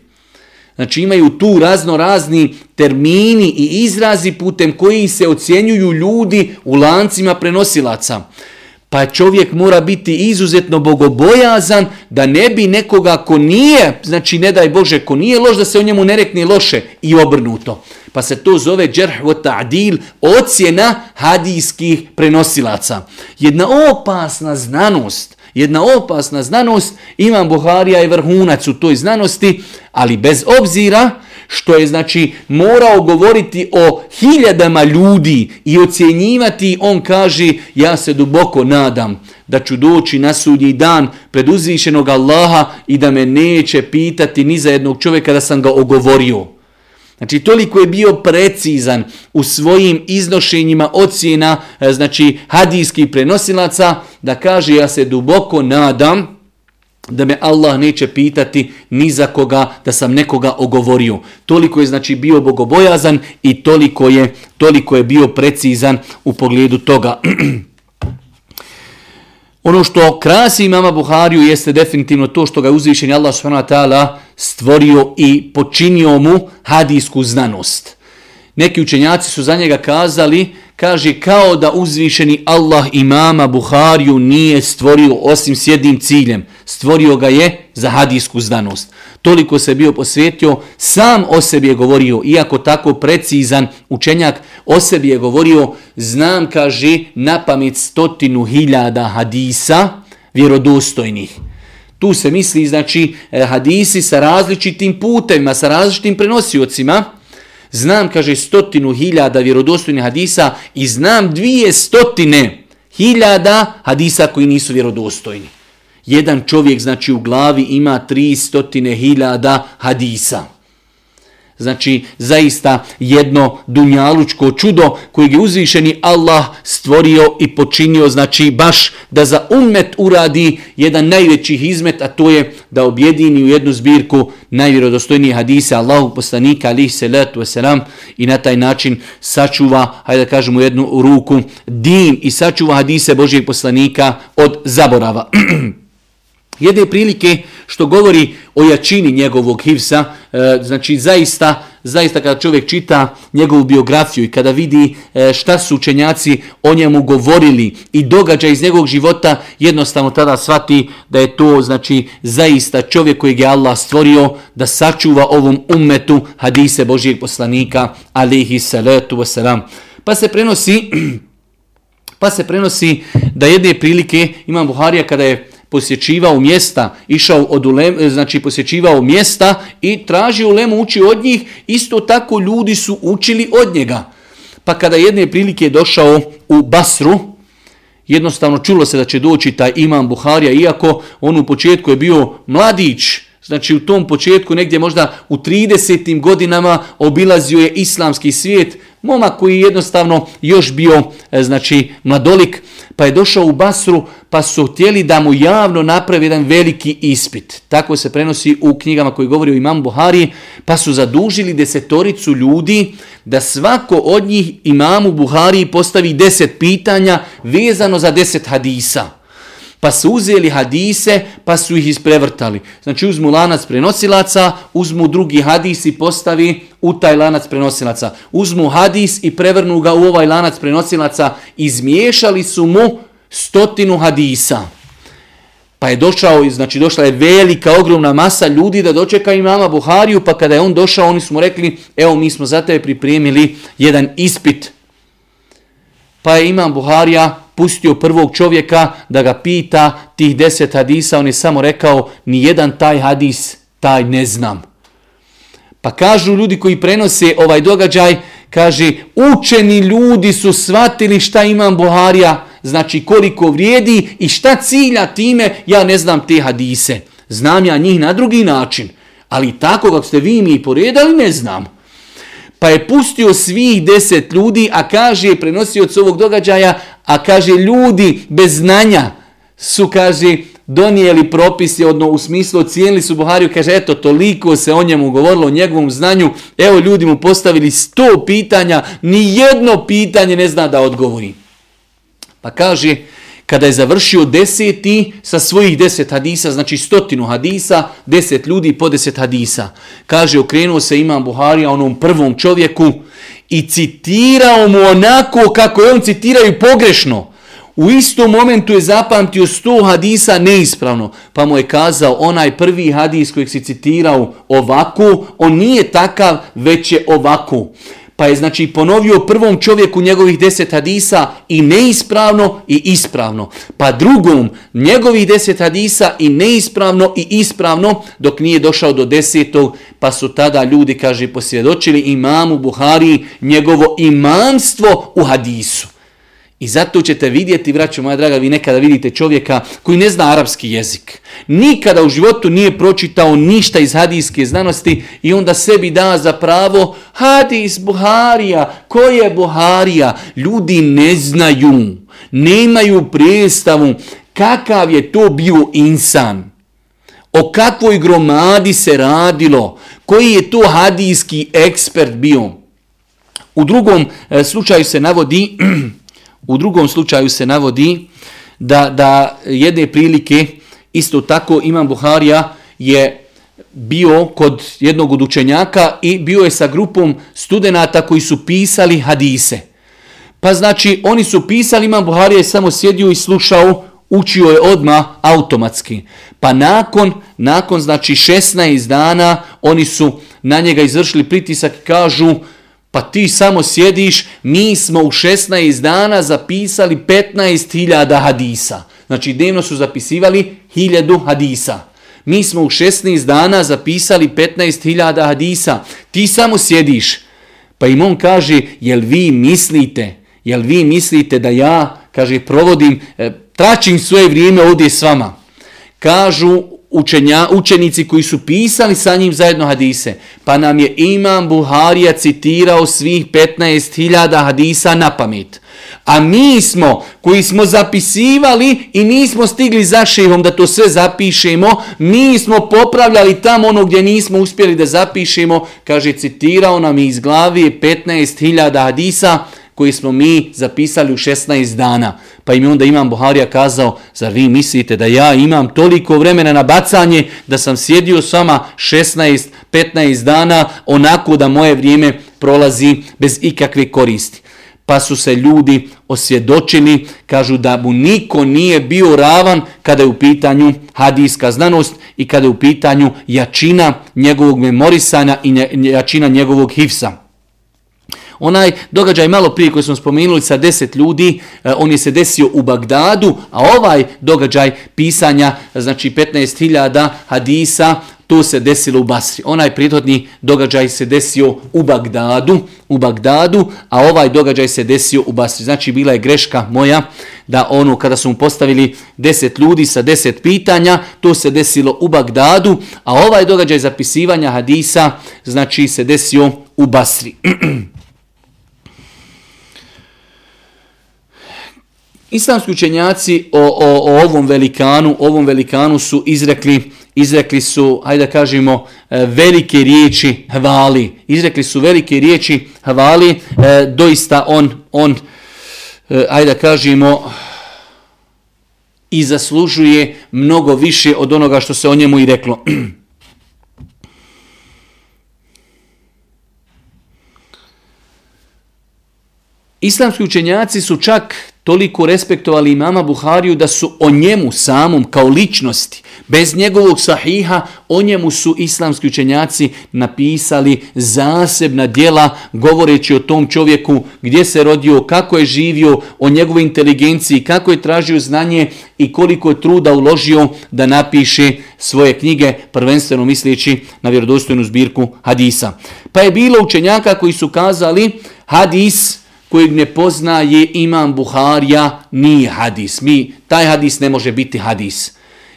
Znači imaju tu razno razni termini i izrazi putem koji se ocjenjuju ljudi u lancima prenosilaca. Pa čovjek mora biti izuzetno bogobojazan da ne bi nekoga ko nije, znači ne daj Bože, ko nije loš, da se o njemu ne rekne loše i obrnuto. Pa se to zove džerh wa ta'dil, ocjena hadijskih prenosilaca. Jedna opasna znanost, jedna opasna znanost, Imam Buharija je vrhunac u toj znanosti, ali bez obzira što je znači morao govoriti o hiljadama ljudi i ocjenjivati, on kaže ja se duboko nadam da ću doći na sudnji dan pred uzvišenog Allaha i da me neće pitati ni za jednog čovjeka da sam ga ogovorio. Znači toliko je bio precizan u svojim iznošenjima ocjena e, znači hadijskih prenosilaca da kaže ja se duboko nadam da me Allah neće pitati ni za koga da sam nekoga ogovorio. Toliko je znači bio bogobojazan i toliko je toliko je bio precizan u pogledu toga. Ono što krasi mama Buhariju jeste definitivno to što ga je uzvišen Allah subhanahu stvorio i počinio mu hadijsku znanost. Neki učenjaci su za njega kazali kaže kao da uzvišeni Allah imama Buhariju nije stvorio osim s jednim ciljem. Stvorio ga je za hadijsku znanost. Toliko se bio posvetio, sam o sebi je govorio, iako tako precizan učenjak, o sebi je govorio, znam, kaže, na pamet stotinu hiljada hadisa vjerodostojnih. Tu se misli, znači, eh, hadisi sa različitim putevima, sa različitim prenosiocima, znam, kaže, stotinu hiljada vjerodostojnih hadisa i znam dvije stotine hiljada hadisa koji nisu vjerodostojni. Jedan čovjek, znači, u glavi ima tri stotine hiljada hadisa. Znači, zaista jedno dunjalučko čudo kojeg je uzvišeni Allah stvorio i počinio, znači, baš da za ummet uradi jedan najveći izmet, a to je da objedini u jednu zbirku najvjerodostojnije hadise Allahu poslanika, alih salatu wasalam, i na taj način sačuva, hajde da kažemo jednu ruku, din i sačuva hadise Božijeg poslanika od zaborava. Jedne prilike što govori o jačini njegovog hivsa, e, znači zaista, zaista kada čovjek čita njegovu biografiju i kada vidi e, šta su učenjaci o njemu govorili i događa iz njegovog života, jednostavno tada svati da je to znači zaista čovjek kojeg je Allah stvorio da sačuva ovom ummetu hadise Božijeg poslanika, alihi salatu wasalam. Pa se prenosi, pa se prenosi da jedne prilike imam Buharija kada je posjećivao mjesta, išao od ulem, znači posjećivao mjesta i tražio ulemu uči od njih, isto tako ljudi su učili od njega. Pa kada jedne prilike je došao u Basru, jednostavno čulo se da će doći taj imam Buharija, iako on u početku je bio mladić, znači u tom početku negdje možda u 30. godinama obilazio je islamski svijet, momak koji je jednostavno još bio e, znači mladolik, pa je došao u Basru, pa su htjeli da mu javno napravi jedan veliki ispit. Tako se prenosi u knjigama koji govori o imam Buhari, pa su zadužili desetoricu ljudi da svako od njih imamu Buhari postavi deset pitanja vezano za deset hadisa. Pa su uzeli hadise, pa su ih isprevrtali. Znači uzmu lanac prenosilaca, uzmu drugi hadis i postavi u taj lanac prenosilaca. Uzmu hadis i prevrnu ga u ovaj lanac prenosilaca. Izmiješali su mu stotinu hadisa. Pa je došao, znači došla je velika, ogromna masa ljudi da dočeka imama Buhariju, pa kada je on došao, oni su mu rekli, evo mi smo za tebe pripremili jedan ispit. Pa je imam Buharija pustio prvog čovjeka da ga pita tih deset hadisa, on je samo rekao, ni jedan taj hadis, taj ne znam. Pa kažu ljudi koji prenose ovaj događaj, kaže, učeni ljudi su shvatili šta imam Buharija, znači koliko vrijedi i šta cilja time, ja ne znam te hadise. Znam ja njih na drugi način, ali tako kako ste vi mi poredali, ne znam pa je pustio svih deset ljudi, a kaže, prenosio od ovog događaja, a kaže, ljudi bez znanja su, kaže, donijeli propise, odno u smislu ocijenili su Buhariju, kaže, eto, toliko se o njemu govorilo, o njegovom znanju, evo, ljudi mu postavili sto pitanja, ni jedno pitanje ne zna da odgovori. Pa kaže, kada je završio deseti sa svojih deset hadisa, znači stotinu hadisa, deset ljudi po deset hadisa. Kaže, okrenuo se imam Buharija onom prvom čovjeku i citirao mu onako kako je on citiraju pogrešno. U istom momentu je zapamtio sto hadisa neispravno, pa mu je kazao onaj prvi hadis kojeg si citirao ovako, on nije takav, već je ovako. Pa je znači ponovio prvom čovjeku njegovih deset hadisa i neispravno i ispravno. Pa drugom njegovih deset hadisa i neispravno i ispravno dok nije došao do desetog pa su tada ljudi, kaže, posvjedočili imamu Buhari njegovo imamstvo u hadisu. I zato ćete vidjeti, vraću moja draga, vi nekada vidite čovjeka koji ne zna arapski jezik. Nikada u životu nije pročitao ništa iz hadijske znanosti i onda sebi da za pravo hadis Buharija. Ko je Buharija? Ljudi ne znaju, nemaju predstavu kakav je to bio insan. O kakvoj gromadi se radilo, koji je to hadijski ekspert bio. U drugom e, slučaju se navodi U drugom slučaju se navodi da, da jedne prilike, isto tako Imam Buharija je bio kod jednog od učenjaka i bio je sa grupom studenata koji su pisali hadise. Pa znači oni su pisali, Imam Buharija je samo sjedio i slušao, učio je odma automatski. Pa nakon, nakon znači 16 dana oni su na njega izvršili pritisak i kažu Pa ti samo sjediš, mi smo u 16 dana zapisali 15.000 hadisa. Znači dnevno su zapisivali 1000 hadisa. Mi smo u 16 dana zapisali 15.000 hadisa. Ti samo sjediš. Pa im on kaže, jel vi mislite, jel vi mislite da ja, kaže, provodim, e, tračim svoje vrijeme ovdje s vama. Kažu, učenja, učenici koji su pisali sa njim zajedno hadise, pa nam je Imam Buharija citirao svih 15.000 hadisa na pamet. A mi smo, koji smo zapisivali i nismo stigli za šehom da to sve zapišemo, mi smo popravljali tamo ono gdje nismo uspjeli da zapišemo, kaže, citirao nam iz glavi 15.000 hadisa, koji smo mi zapisali u 16 dana. Pa im je onda imam Buharija kazao, zar vi mislite da ja imam toliko vremena na bacanje da sam sjedio s vama 16-15 dana onako da moje vrijeme prolazi bez ikakve koristi. Pa su se ljudi osvjedočili, kažu da mu niko nije bio ravan kada je u pitanju hadijska znanost i kada je u pitanju jačina njegovog memorisanja i jačina njegovog hifsa. Onaj događaj malo prije koji smo spomenuli sa deset ljudi, e, on je se desio u Bagdadu, a ovaj događaj pisanja, znači 15.000 hadisa, to se desilo u Basri. Onaj prijetodni događaj se desio u Bagdadu, u Bagdadu, a ovaj događaj se desio u Basri. Znači bila je greška moja da ono kada su mu postavili deset ljudi sa deset pitanja, to se desilo u Bagdadu, a ovaj događaj zapisivanja hadisa znači se desio u Basri. Islamski učenjaci o, o, o ovom velikanu, ovom velikanu su izrekli, izrekli su, hajde da kažemo, e, velike riječi hvali. Izrekli su velike riječi hvali, e, doista on, on, ajde hajde da kažemo, i zaslužuje mnogo više od onoga što se o njemu i reklo. Islamski učenjaci su čak toliko respektovali imama Buhariju da su o njemu samom kao ličnosti, bez njegovog sahiha, o njemu su islamski učenjaci napisali zasebna dijela govoreći o tom čovjeku gdje se rodio, kako je živio, o njegovoj inteligenciji, kako je tražio znanje i koliko je truda uložio da napiše svoje knjige, prvenstveno misleći na vjerodostojnu zbirku hadisa. Pa je bilo učenjaka koji su kazali hadis, kojeg ne poznaje imam Buharija, nije hadis. Mi, taj hadis ne može biti hadis.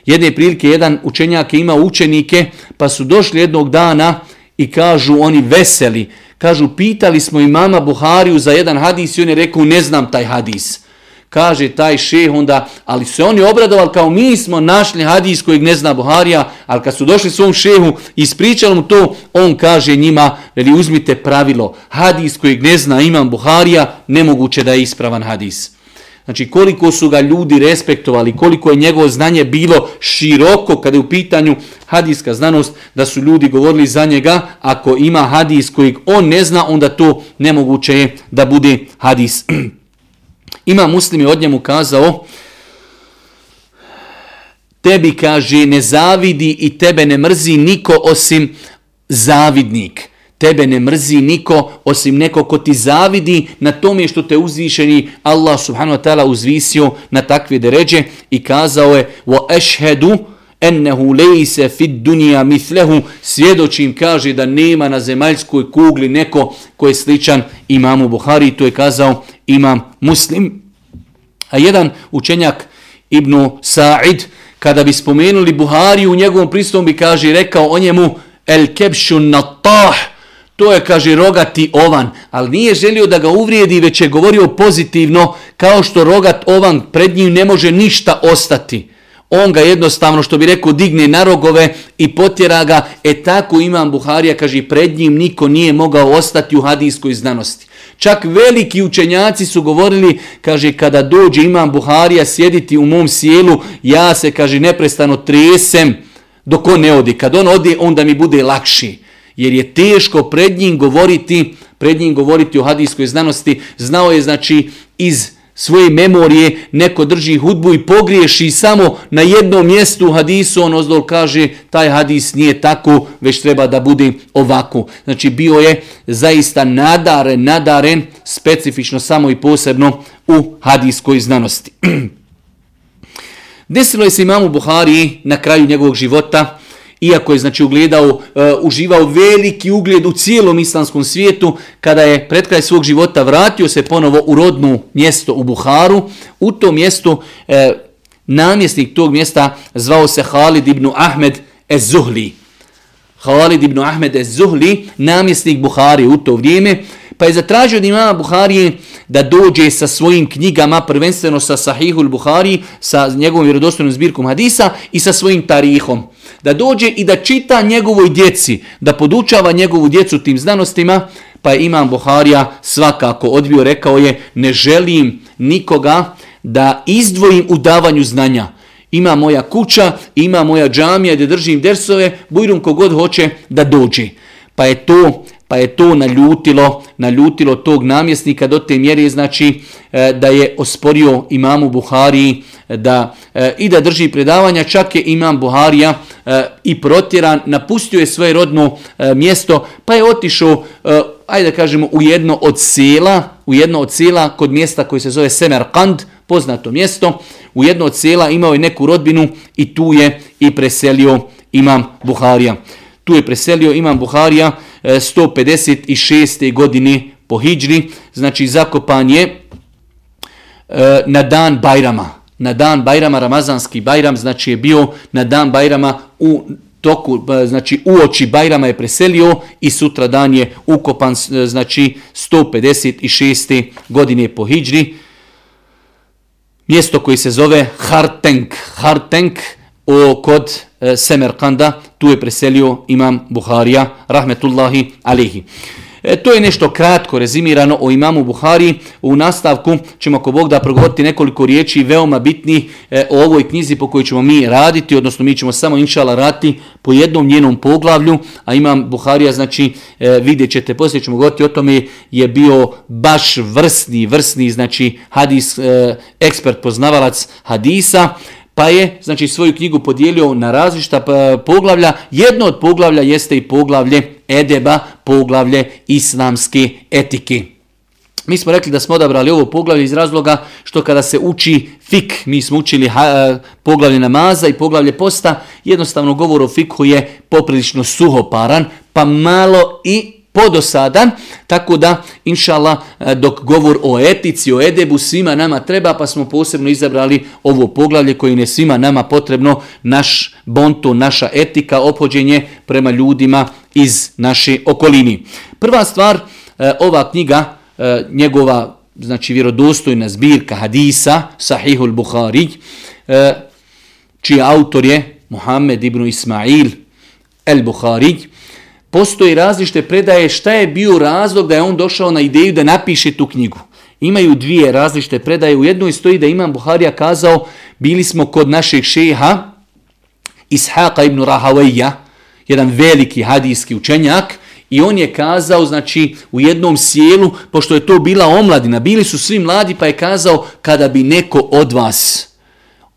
Jedne prilike, jedan učenjak je imao učenike, pa su došli jednog dana i kažu oni veseli. Kažu, pitali smo imama Buhariju za jedan hadis i on je rekao, ne znam taj hadis kaže taj šeh onda, ali se oni obradovali kao mi smo našli hadis kojeg ne zna Buharija, ali kad su došli svom šehu i ispričali mu to, on kaže njima, veli uzmite pravilo, hadis kojeg ne zna imam Buharija, nemoguće da je ispravan hadis. Znači koliko su ga ljudi respektovali, koliko je njegovo znanje bilo široko kada je u pitanju hadijska znanost, da su ljudi govorili za njega, ako ima hadis kojeg on ne zna, onda to nemoguće je da bude hadis. ima muslim je od njemu kazao, tebi kaže ne zavidi i tebe ne mrzi niko osim zavidnik. Tebe ne mrzi niko osim neko ko ti zavidi na tome što te uzvišeni Allah subhanahu wa ta'ala uzvisio na takve deređe i kazao je wa ashhadu ennehu lejse fit dunija mithlehu svjedočim kaže da nema na zemaljskoj kugli neko koji je sličan imamu Buhari to je kazao imam muslim a jedan učenjak Ibnu Sa'id kada bi spomenuli Buhari u njegovom pristom bi kaže rekao o njemu el kebšu natah To je, kaže, rogati ovan, ali nije želio da ga uvrijedi, već je govorio pozitivno, kao što rogat ovan pred njim ne može ništa ostati. On ga jednostavno, što bi rekao, digne na rogove i potjera ga, e tako imam Buharija, kaže, pred njim niko nije mogao ostati u hadijskoj znanosti. Čak veliki učenjaci su govorili, kaže, kada dođe imam Buharija sjediti u mom sjelu, ja se, kaže, neprestano tresem dok on ne odi. Kad on odi, onda mi bude lakši jer je teško pred njim govoriti, pred njim govoriti o hadijskoj znanosti. Znao je znači iz svoje memorije neko drži hudbu i pogriješi samo na jednom mjestu hadisu, on ozdol kaže taj hadis nije tako, već treba da bude ovako. Znači bio je zaista nadaren, nadaren, specifično samo i posebno u hadiskoj znanosti. Desilo je se imamu Buhari na kraju njegovog života, iako je znači ugledao, uh, uživao veliki ugled u cijelom islamskom svijetu, kada je pred kraj svog života vratio se ponovo u rodnu mjesto u Buharu, u tom mjestu e, eh, namjesnik tog mjesta zvao se Halid ibn Ahmed Ez-Zuhli. Halid ibn Ahmed Ez-Zuhli, namjesnik Buhari u to vrijeme, pa je zatražio od imama Buharije da dođe sa svojim knjigama, prvenstveno sa Sahihul Buhari, sa njegovom vjerodostojnom zbirkom hadisa i sa svojim tarihom da dođe i da čita njegovoj djeci, da podučava njegovu djecu tim znanostima, pa je imam Buharija svakako odbio, rekao je, ne želim nikoga da izdvojim u davanju znanja. Ima moja kuća, ima moja džamija gdje držim dersove, bujrum kogod hoće da dođe. Pa je to pa je to naljutilo, naljutilo tog namjesnika do te mjere znači e, da je osporio imamu Buhari e, da e, i da drži predavanja, čak je imam Buharija i protjeran, napustio je svoje rodno mjesto, pa je otišao, ajde da kažemo, u jedno od sela, u jedno od sela kod mjesta koji se zove Semerkand, poznato mjesto, u jedno od sela imao je neku rodbinu i tu je i preselio imam Buharija. Tu je preselio imam Buharija, E, 156. godine po Hidžri, znači zakopan je e, na dan Bajrama. Na dan Bajrama, Ramazanski Bajram, znači je bio na dan Bajrama u toku, e, znači u oči Bajrama je preselio i sutra dan je ukopan, znači 156. godine po Hidžri. Mjesto koji se zove Hartenk. Hartenk o, kod e, Semerkanda, tu je preselio imam Buharija, rahmetullahi alihi. E, to je nešto kratko rezimirano o imamu Buhari. U nastavku ćemo ako Bog da progovoriti nekoliko riječi veoma bitnih e, o ovoj knjizi po kojoj ćemo mi raditi, odnosno mi ćemo samo inšala rati po jednom njenom poglavlju, a imam Buharija, znači e, vidjet ćete, poslije ćemo govoriti o tome, je bio baš vrsni, vrsni, znači hadis, e, ekspert, poznavalac hadisa, pa je znači svoju knjigu podijelio na različita pa, poglavlja. Jedno od poglavlja jeste i poglavlje Edeba, poglavlje islamske etike. Mi smo rekli da smo odabrali ovo poglavlje iz razloga što kada se uči fik, mi smo učili ha, e, poglavlje namaza i poglavlje posta, jednostavno govor o fiku je poprilično suhoparan, pa malo i podosadan, tako da, inša Allah, e, dok govor o etici, o edebu svima nama treba, pa smo posebno izabrali ovo poglavlje koji ne svima nama potrebno, naš bonto, naša etika, opođenje prema ljudima iz naše okolini. Prva stvar, e, ova knjiga, e, njegova znači vjerodostojna zbirka hadisa, Sahihul Bukhari, čiji autor je Muhammed ibn Ismail el Bukhari, postoji različite predaje šta je bio razlog da je on došao na ideju da napiše tu knjigu. imaju dvije različite predaje. U jednoj stoji da Imam Buharija kazao, bili smo kod našeg šeha Ishaqa ibn Rahawaija, jedan veliki hadijski učenjak, i on je kazao, znači, u jednom sjelu, pošto je to bila omladina, bili su svi mladi, pa je kazao, kada bi neko od vas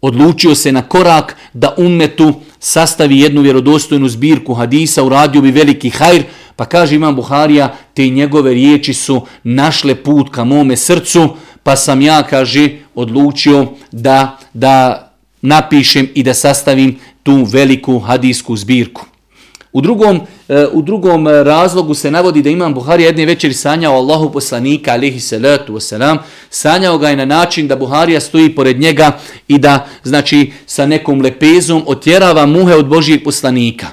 odlučio se na korak da umetu sastavi jednu vjerodostojnu zbirku hadisa, uradio bi veliki hajr, pa kaže Imam Buharija, te njegove riječi su našle put ka mome srcu, pa sam ja, kaže, odlučio da, da napišem i da sastavim tu veliku hadijsku zbirku. U drugom, e, u drugom e, razlogu se navodi da Imam Buhari jedne večeri sanjao Allahu poslanika, alihi salatu wasalam, sanjao ga je na način da Buharija stoji pored njega i da, znači, sa nekom lepezom otjerava muhe od Božijeg poslanika.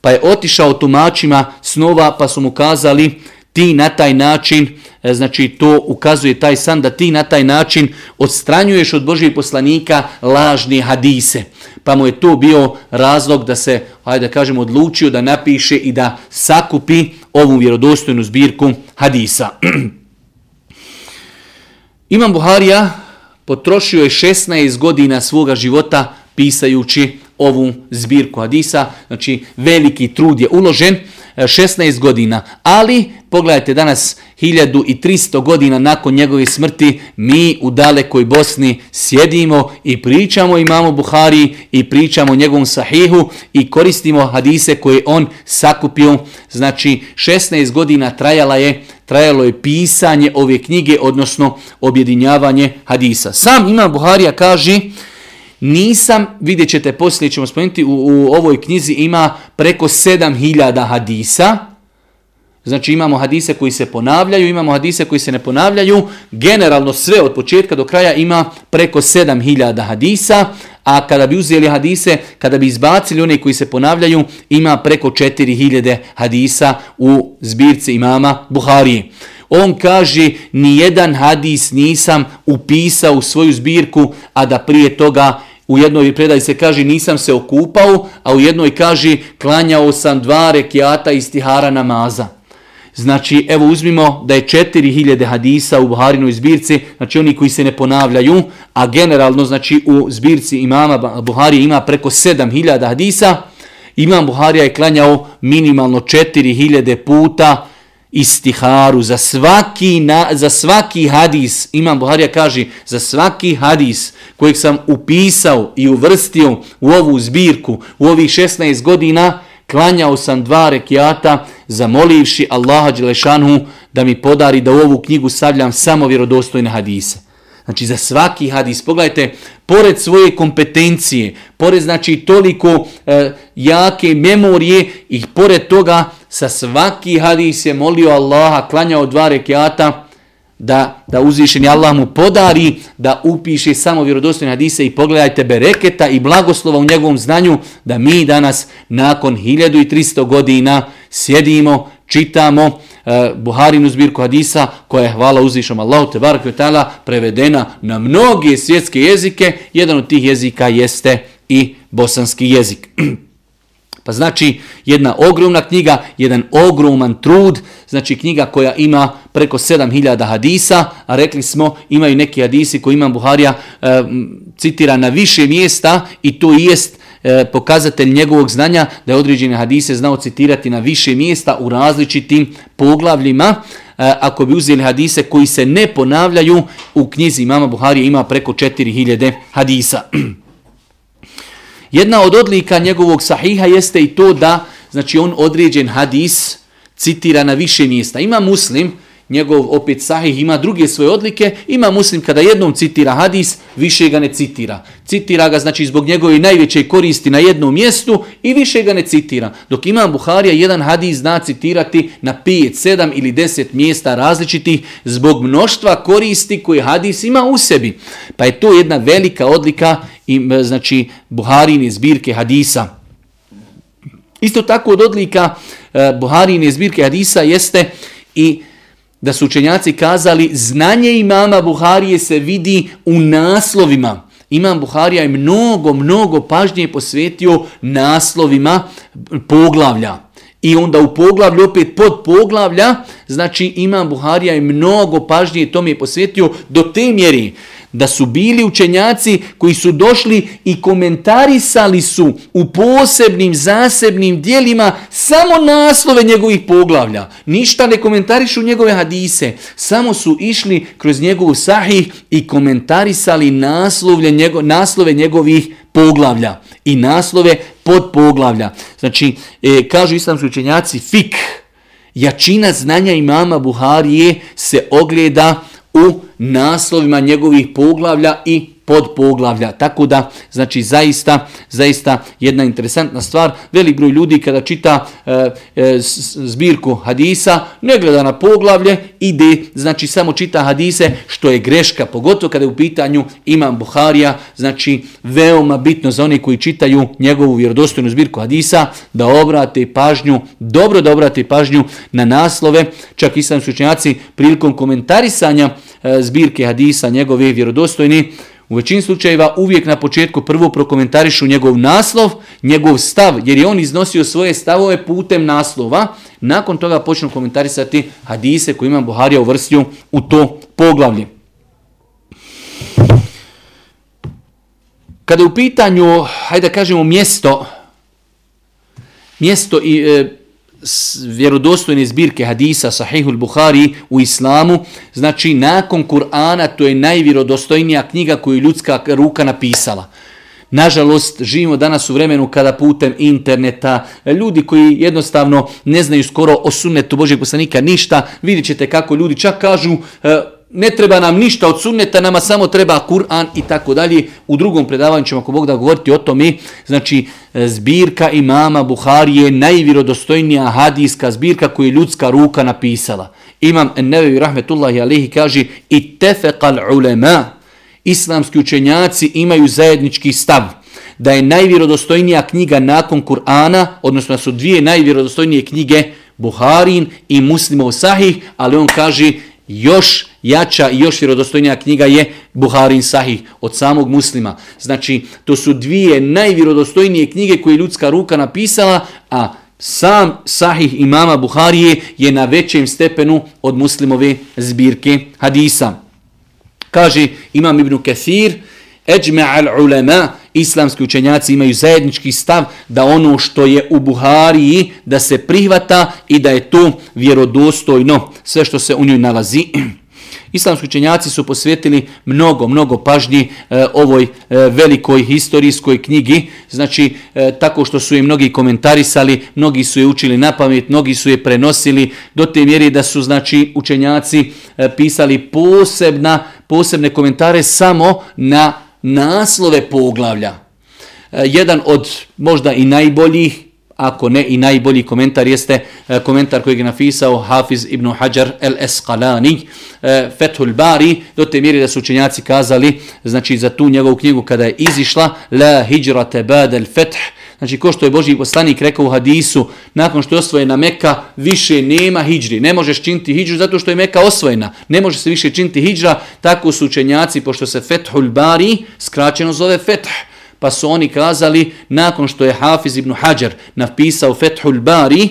Pa je otišao tumačima snova pa su mu kazali ti na taj način, e, znači to ukazuje taj san da ti na taj način odstranjuješ od Božijeg poslanika lažne hadise. Pa mu je to bio razlog da se, ajde da kažem, odlučio da napiše i da sakupi ovu vjerodostojnu zbirku hadisa. Imam Buharija potrošio je 16 godina svoga života pisajući ovu zbirku hadisa, znači veliki trud je uložen, E, 16 godina, ali pogledajte danas 1300 godina nakon njegove smrti mi u dalekoj Bosni sjedimo i pričamo imamo Buhari i pričamo o njegovom sahihu i koristimo hadise koje on sakupio. Znači 16 godina trajala je trajalo je pisanje ove knjige, odnosno objedinjavanje hadisa. Sam Imam Buharija kaže Nisam, vidjet ćete poslije, ćemo spomenuti, u, u ovoj knjizi ima preko 7000 hadisa. Znači imamo hadise koji se ponavljaju, imamo hadise koji se ne ponavljaju. Generalno sve od početka do kraja ima preko 7000 hadisa, a kada bi uzeli hadise, kada bi izbacili one koji se ponavljaju, ima preko 4000 hadisa u zbirci imama Buharije. On kaže, ni jedan hadis nisam upisao u svoju zbirku, a da prije toga U jednoj predaji se kaže nisam se okupao, a u jednoj kaže klanjao sam dva rekiata iz tihara namaza. Znači, evo uzmimo da je 4000 hadisa u Buharinoj zbirci, znači oni koji se ne ponavljaju, a generalno znači u zbirci imama Buhari ima preko 7000 hadisa, imam Buharija je klanjao minimalno 4000 puta, istiharu, za svaki, na, za svaki hadis, Imam Buharija kaže, za svaki hadis kojeg sam upisao i uvrstio u ovu zbirku u ovih 16 godina, klanjao sam dva rekiata zamolivši Allaha Đelešanu da mi podari da u ovu knjigu stavljam samo vjerodostojne hadise. Znači za svaki hadis, pogledajte, pored svoje kompetencije, pored znači toliko e, jake memorije i pored toga sa svaki hadis je molio Allaha, klanjao dva rekiata, da, da uzvišeni Allah mu podari da upiše samo vjerodostojne hadise i pogledajte bereketa i blagoslova u njegovom znanju da mi danas nakon 1300 godina sjedimo, čitamo Eh, Buharinu zbirku hadisa koja je hvala uzvišom Allahu te barak prevedena na mnoge svjetske jezike. Jedan od tih jezika jeste i bosanski jezik. Pa znači jedna ogromna knjiga, jedan ogroman trud, znači knjiga koja ima preko 7000 hadisa, a rekli smo imaju neki hadisi koji imam Buharija e, citira na više mjesta i to jest e, pokazatelj njegovog znanja da je određene hadise znao citirati na više mjesta u različitim poglavljima. E, ako bi uzeli hadise koji se ne ponavljaju, u knjizi imama Buharija ima preko 4000 hadisa. Jedna od odlika njegovog sahiha jeste i to da znači on određen hadis citira na više mjesta. Ima muslim, njegov opet sahih ima druge svoje odlike, ima muslim kada jednom citira hadis, više ga ne citira. Citira ga znači zbog njegove najveće koristi na jednom mjestu i više ga ne citira. Dok ima Buharija jedan hadis zna citirati na 5, 7 ili 10 mjesta različitih zbog mnoštva koristi koje hadis ima u sebi. Pa je to jedna velika odlika i znači Buharine zbirke hadisa. Isto tako od odlika eh, Buharine zbirke hadisa jeste i da su učenjaci kazali znanje imama Buharije se vidi u naslovima. Imam Buharija je mnogo, mnogo pažnje posvetio naslovima poglavlja. I onda u poglavlju, opet pod poglavlja, znači Imam Buharija je mnogo pažnje tome je posvetio do te mjeri da su bili učenjaci koji su došli i komentarisali su u posebnim zasebnim dijelima samo naslove njegovih poglavlja. Ništa ne komentarišu njegove hadise, samo su išli kroz njegovu sahih i komentarisali naslove, njego, naslove njegovih poglavlja i naslove pod poglavlja. Znači, e, kažu islamski učenjaci, fik, jačina znanja imama Buharije se ogleda u naslovima njegovih poglavlja i pod poglavlja. Tako da, znači, zaista, zaista jedna interesantna stvar. Velik broj ljudi kada čita e, e, zbirku hadisa, ne gleda na poglavlje, ide, znači, samo čita hadise, što je greška, pogotovo kada je u pitanju imam Buharija, znači, veoma bitno za one koji čitaju njegovu vjerodostojnu zbirku hadisa, da obrate pažnju, dobro da obrate pažnju na naslove, čak i učenjaci prilikom komentarisanja E, zbirke hadisa njegove vjerodostojni, U većini slučajeva uvijek na početku prvo prokomentarišu njegov naslov, njegov stav, jer je on iznosio svoje stavove putem naslova. Nakon toga počnu komentarisati hadise koje imam Buharija uvrstio u to poglavlje. Kada je u pitanju, hajde da kažemo, mjesto, mjesto i e, vjerodostojne zbirke hadisa Sahihul Buhari u islamu, znači nakon Kur'ana to je najvjerodostojnija knjiga koju je ljudska ruka napisala. Nažalost, živimo danas u vremenu kada putem interneta, ljudi koji jednostavno ne znaju skoro o sunnetu Božeg poslanika ništa, vidjet ćete kako ljudi čak kažu e, ne treba nam ništa od sunneta, nama samo treba Kur'an i tako dalje. U drugom predavanju ćemo ako Bog da govoriti o tome, znači e, zbirka imama Buhari je najvirodostojnija hadijska zbirka koju je ljudska ruka napisala. Imam Nevevi Rahmetullahi Alehi kaže i tefekal ulema, islamski učenjaci imaju zajednički stav da je najvjerodostojnija knjiga nakon Kur'ana, odnosno da su dvije najvjerodostojnije knjige Buharin i Muslimov Sahih, ali on kaže još jača i još vjerodostojnija knjiga je Buharin Sahih od samog muslima. Znači, to su dvije najvjerodostojnije knjige koje je ljudska ruka napisala, a sam Sahih imama Buharije je na većem stepenu od muslimove zbirke hadisa. Kaže imam Ibn Kathir, Eđme al ulema, islamski učenjaci imaju zajednički stav da ono što je u Buhariji da se prihvata i da je to vjerodostojno sve što se u njoj nalazi. Islamski učenjaci su posvetili mnogo, mnogo pažnji e, ovoj e, velikoj historijskoj knjigi, znači e, tako što su je mnogi komentarisali, mnogi su je učili na pamet, mnogi su je prenosili do te mjeri da su znači učenjaci e, pisali posebna, posebne komentare samo na naslove poglavlja. E, jedan od možda i najboljih, ako ne i najbolji komentar, jeste e, komentar koji je napisao Hafiz ibn Hajar el-Esqalani, e, Fethul Bari, do te mjeri da su učenjaci kazali, znači za tu njegovu knjigu kada je izišla, La hijrate badel feth, Znači, ko što je Boži poslanik rekao u hadisu, nakon što je osvojena Meka, više nema hijđri. Ne možeš činiti hijđru zato što je Meka osvojena. Ne može se više činiti hijđra, tako su učenjaci, pošto se Fethul Bari skraćeno zove Feth. Pa su oni kazali, nakon što je Hafiz ibn Hajar napisao Fethul Bari,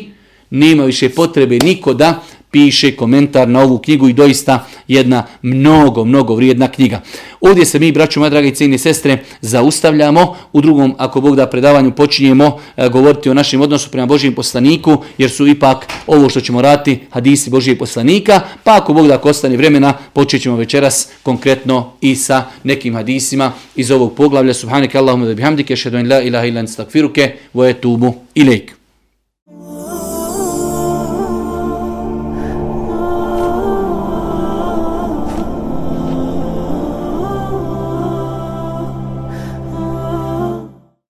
nema više potrebe niko da piše komentar na ovu knjigu i doista jedna mnogo, mnogo vrijedna knjiga. Ovdje se mi, braću moja draga i cijene sestre, zaustavljamo. U drugom, ako Bog da predavanju, počinjemo e, govoriti o našem odnosu prema Božijem poslaniku, jer su ipak ovo što ćemo raditi hadisi Božijeg poslanika, pa ako Bog da ako ostane vremena, počet ćemo večeras konkretno i sa nekim hadisima iz ovog poglavlja. Subhanike Allahumma da bihamdike, šedun la ilaha ilan stakfiruke, voje tubu ilaiku.